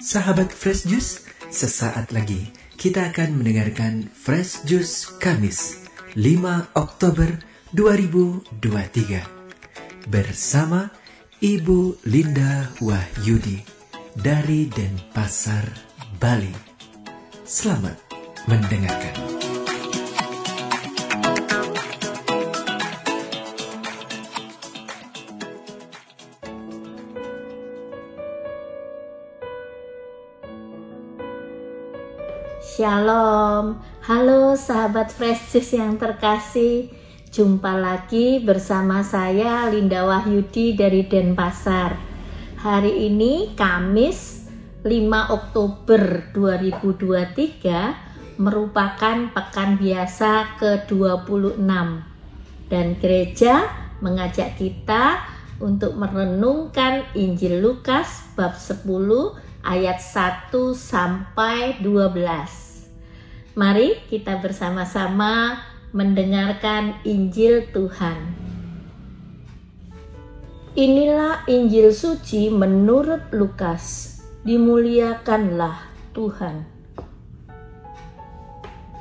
Sahabat Fresh Juice, sesaat lagi kita akan mendengarkan Fresh Juice Kamis 5 Oktober 2023 bersama Ibu Linda Wahyudi dari Denpasar, Bali. Selamat mendengarkan. Shalom, halo sahabat Fresh yang terkasih. Jumpa lagi bersama saya Linda Wahyudi dari Denpasar. Hari ini Kamis 5 Oktober 2023 merupakan pekan biasa ke-26 Dan gereja mengajak kita untuk merenungkan Injil Lukas bab 10 ayat 1 sampai 12 Mari kita bersama-sama mendengarkan Injil Tuhan. Inilah Injil suci menurut Lukas. Dimuliakanlah Tuhan.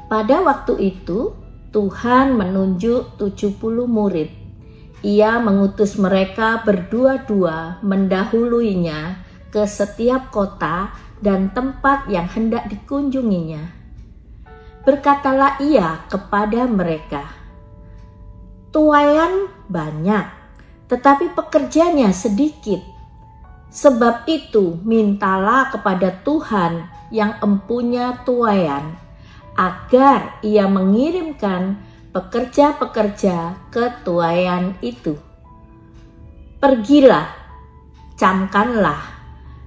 Pada waktu itu, Tuhan menunjuk 70 murid. Ia mengutus mereka berdua-dua mendahuluinya ke setiap kota dan tempat yang hendak dikunjunginya Berkatalah ia kepada mereka, Tuayan banyak, tetapi pekerjanya sedikit. Sebab itu mintalah kepada Tuhan yang empunya tuayan, agar ia mengirimkan pekerja-pekerja ke tuayan itu. Pergilah, camkanlah,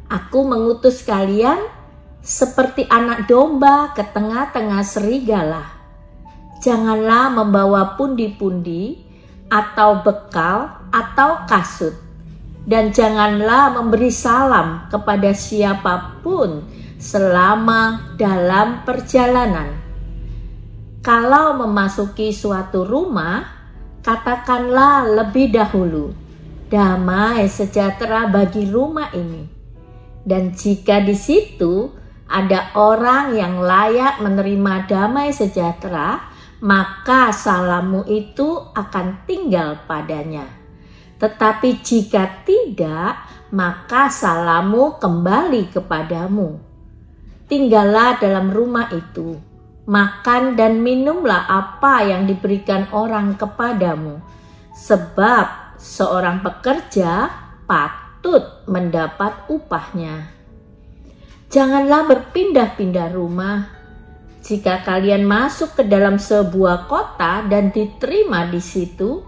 aku mengutus kalian seperti anak domba ke tengah-tengah serigala. Janganlah membawa pundi-pundi atau bekal atau kasut. Dan janganlah memberi salam kepada siapa pun selama dalam perjalanan. Kalau memasuki suatu rumah, katakanlah lebih dahulu, damai sejahtera bagi rumah ini. Dan jika di situ ada orang yang layak menerima damai sejahtera, maka salammu itu akan tinggal padanya. Tetapi jika tidak, maka salammu kembali kepadamu. Tinggallah dalam rumah itu, makan dan minumlah apa yang diberikan orang kepadamu, sebab seorang pekerja patut mendapat upahnya. Janganlah berpindah-pindah rumah. Jika kalian masuk ke dalam sebuah kota dan diterima di situ,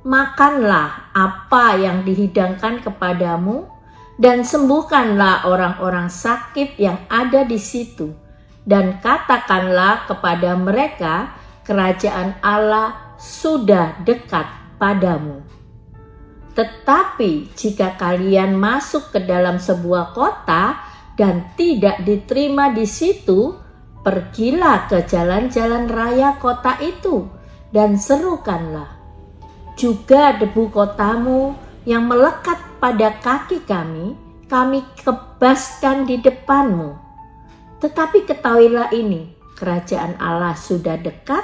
makanlah apa yang dihidangkan kepadamu dan sembuhkanlah orang-orang sakit yang ada di situ dan katakanlah kepada mereka kerajaan Allah sudah dekat padamu. Tetapi jika kalian masuk ke dalam sebuah kota dan tidak diterima di situ, pergilah ke jalan-jalan raya kota itu dan serukanlah. Juga debu kotamu yang melekat pada kaki kami, kami kebaskan di depanmu. Tetapi ketahuilah ini, kerajaan Allah sudah dekat.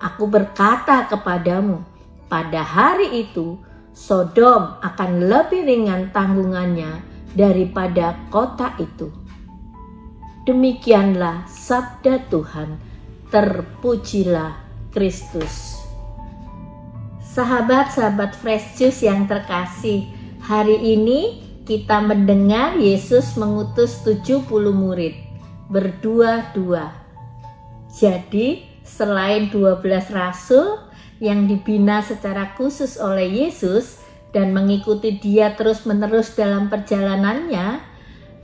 Aku berkata kepadamu, pada hari itu Sodom akan lebih ringan tanggungannya daripada kota itu. Demikianlah sabda Tuhan, terpujilah Kristus. Sahabat-sahabat Fresh Juice yang terkasih, hari ini kita mendengar Yesus mengutus 70 murid berdua-dua. Jadi, selain 12 rasul yang dibina secara khusus oleh Yesus, dan mengikuti dia terus-menerus dalam perjalanannya,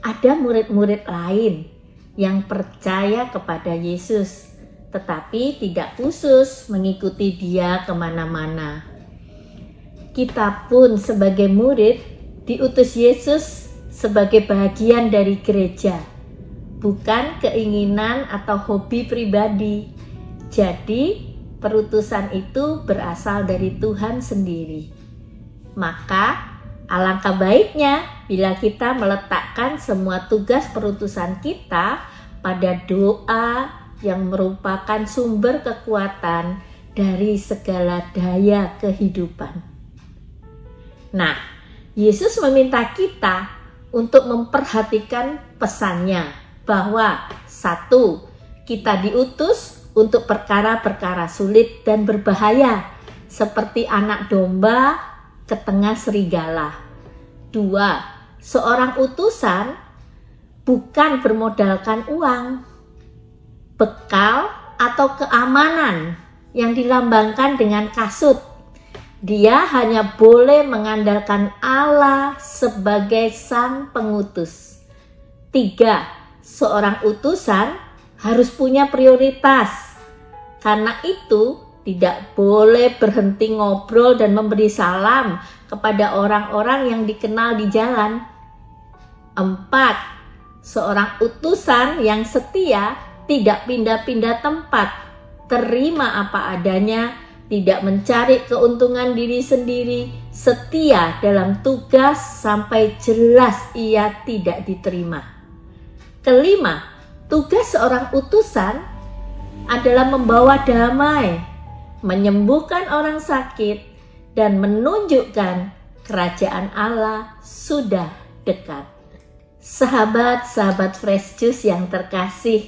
ada murid-murid lain yang percaya kepada Yesus, tetapi tidak khusus mengikuti dia ke mana-mana. Kita pun sebagai murid diutus Yesus sebagai bagian dari gereja, bukan keinginan atau hobi pribadi. Jadi, perutusan itu berasal dari Tuhan sendiri. Maka Alangkah baiknya bila kita meletakkan semua tugas perutusan kita pada doa yang merupakan sumber kekuatan dari segala daya kehidupan. Nah, Yesus meminta kita untuk memperhatikan pesannya bahwa satu, kita diutus untuk perkara-perkara sulit dan berbahaya seperti anak domba ke tengah serigala. Dua, seorang utusan bukan bermodalkan uang, bekal atau keamanan yang dilambangkan dengan kasut. Dia hanya boleh mengandalkan Allah sebagai sang pengutus. Tiga, seorang utusan harus punya prioritas. Karena itu, tidak boleh berhenti ngobrol dan memberi salam kepada orang-orang yang dikenal di jalan. Empat, seorang utusan yang setia tidak pindah-pindah tempat, terima apa adanya, tidak mencari keuntungan diri sendiri, setia dalam tugas sampai jelas ia tidak diterima. Kelima, tugas seorang utusan adalah membawa damai menyembuhkan orang sakit, dan menunjukkan kerajaan Allah sudah dekat. Sahabat-sahabat Fresh Juice yang terkasih,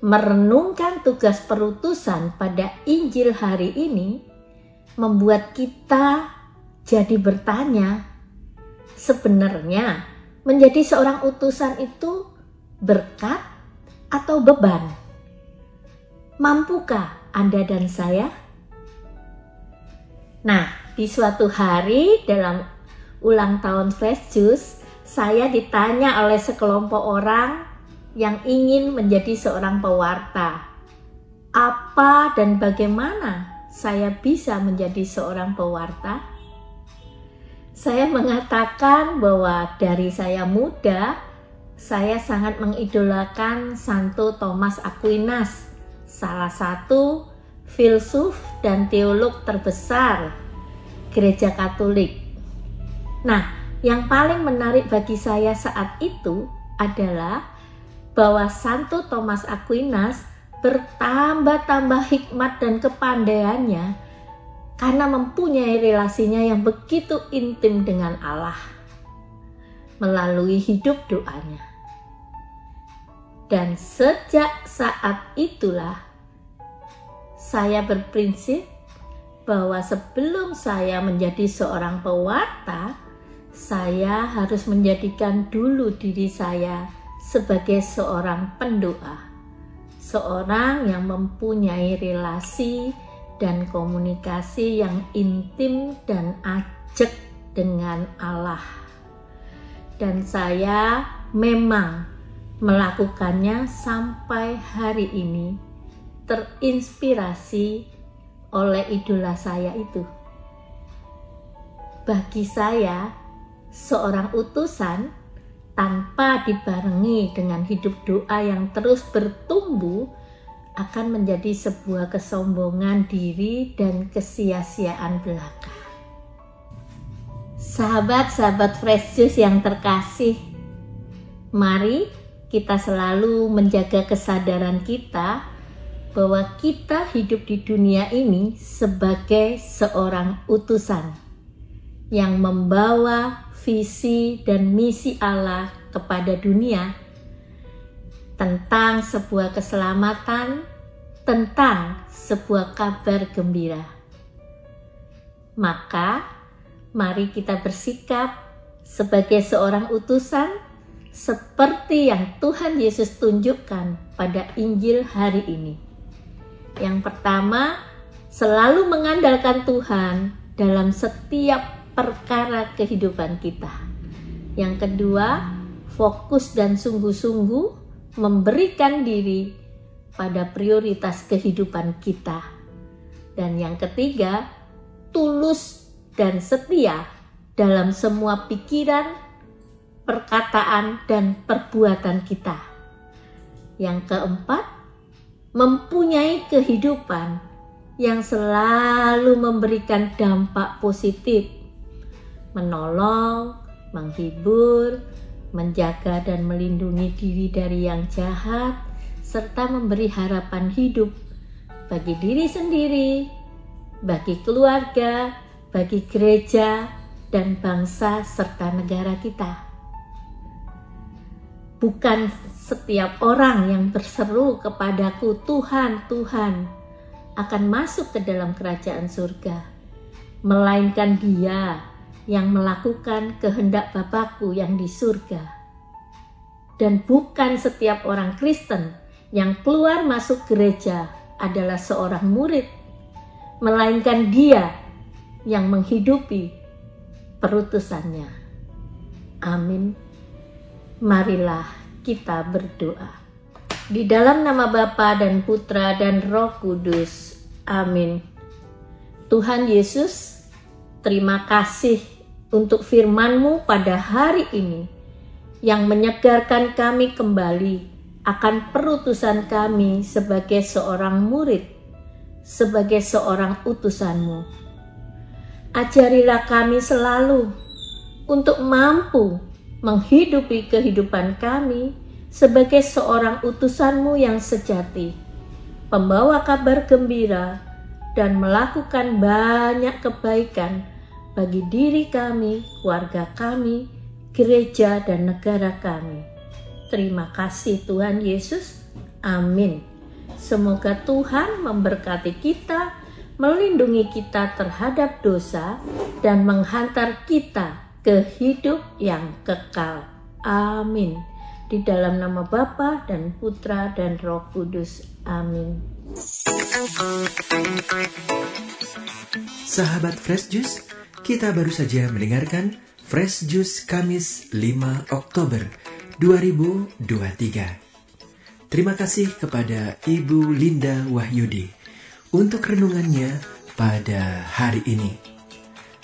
merenungkan tugas perutusan pada Injil hari ini membuat kita jadi bertanya, sebenarnya menjadi seorang utusan itu berkat atau beban? Mampukah anda dan saya? Nah, di suatu hari dalam ulang tahun Juice, saya ditanya oleh sekelompok orang yang ingin menjadi seorang pewarta. Apa dan bagaimana saya bisa menjadi seorang pewarta? Saya mengatakan bahwa dari saya muda, saya sangat mengidolakan Santo Thomas Aquinas salah satu filsuf dan teolog terbesar gereja Katolik. Nah, yang paling menarik bagi saya saat itu adalah bahwa Santo Thomas Aquinas bertambah-tambah hikmat dan kepandaiannya karena mempunyai relasinya yang begitu intim dengan Allah melalui hidup doanya. Dan sejak saat itulah saya berprinsip bahwa sebelum saya menjadi seorang pewarta, saya harus menjadikan dulu diri saya sebagai seorang pendoa, seorang yang mempunyai relasi dan komunikasi yang intim dan ajak dengan Allah. Dan saya memang melakukannya sampai hari ini terinspirasi oleh idola saya itu. Bagi saya, seorang utusan tanpa dibarengi dengan hidup doa yang terus bertumbuh akan menjadi sebuah kesombongan diri dan kesia-siaan belaka. Sahabat-sahabat Fresh Juice yang terkasih, mari kita selalu menjaga kesadaran kita bahwa kita hidup di dunia ini sebagai seorang utusan yang membawa visi dan misi Allah kepada dunia tentang sebuah keselamatan, tentang sebuah kabar gembira. Maka, mari kita bersikap sebagai seorang utusan seperti yang Tuhan Yesus tunjukkan pada Injil hari ini. Yang pertama, selalu mengandalkan Tuhan dalam setiap perkara kehidupan kita. Yang kedua, fokus dan sungguh-sungguh memberikan diri pada prioritas kehidupan kita. Dan yang ketiga, tulus dan setia dalam semua pikiran, perkataan, dan perbuatan kita. Yang keempat, mempunyai kehidupan yang selalu memberikan dampak positif, menolong, menghibur, menjaga dan melindungi diri dari yang jahat, serta memberi harapan hidup bagi diri sendiri, bagi keluarga, bagi gereja, dan bangsa serta negara kita. Bukan setiap orang yang berseru kepadaku, "Tuhan, Tuhan," akan masuk ke dalam kerajaan surga, melainkan Dia yang melakukan kehendak Bapakku yang di surga. Dan bukan setiap orang Kristen yang keluar masuk gereja adalah seorang murid, melainkan Dia yang menghidupi perutusannya. Amin. Marilah kita berdoa. Di dalam nama Bapa dan Putra dan Roh Kudus. Amin. Tuhan Yesus, terima kasih untuk firman-Mu pada hari ini yang menyegarkan kami kembali akan perutusan kami sebagai seorang murid, sebagai seorang utusan-Mu. Ajarilah kami selalu untuk mampu menghidupi kehidupan kami sebagai seorang utusanmu yang sejati, pembawa kabar gembira, dan melakukan banyak kebaikan bagi diri kami, keluarga kami, gereja, dan negara kami. Terima kasih Tuhan Yesus. Amin. Semoga Tuhan memberkati kita, melindungi kita terhadap dosa, dan menghantar kita ke hidup yang kekal. Amin. Di dalam nama Bapa dan Putra dan Roh Kudus. Amin. Sahabat Fresh Juice, kita baru saja mendengarkan Fresh Juice Kamis 5 Oktober 2023. Terima kasih kepada Ibu Linda Wahyudi untuk renungannya pada hari ini.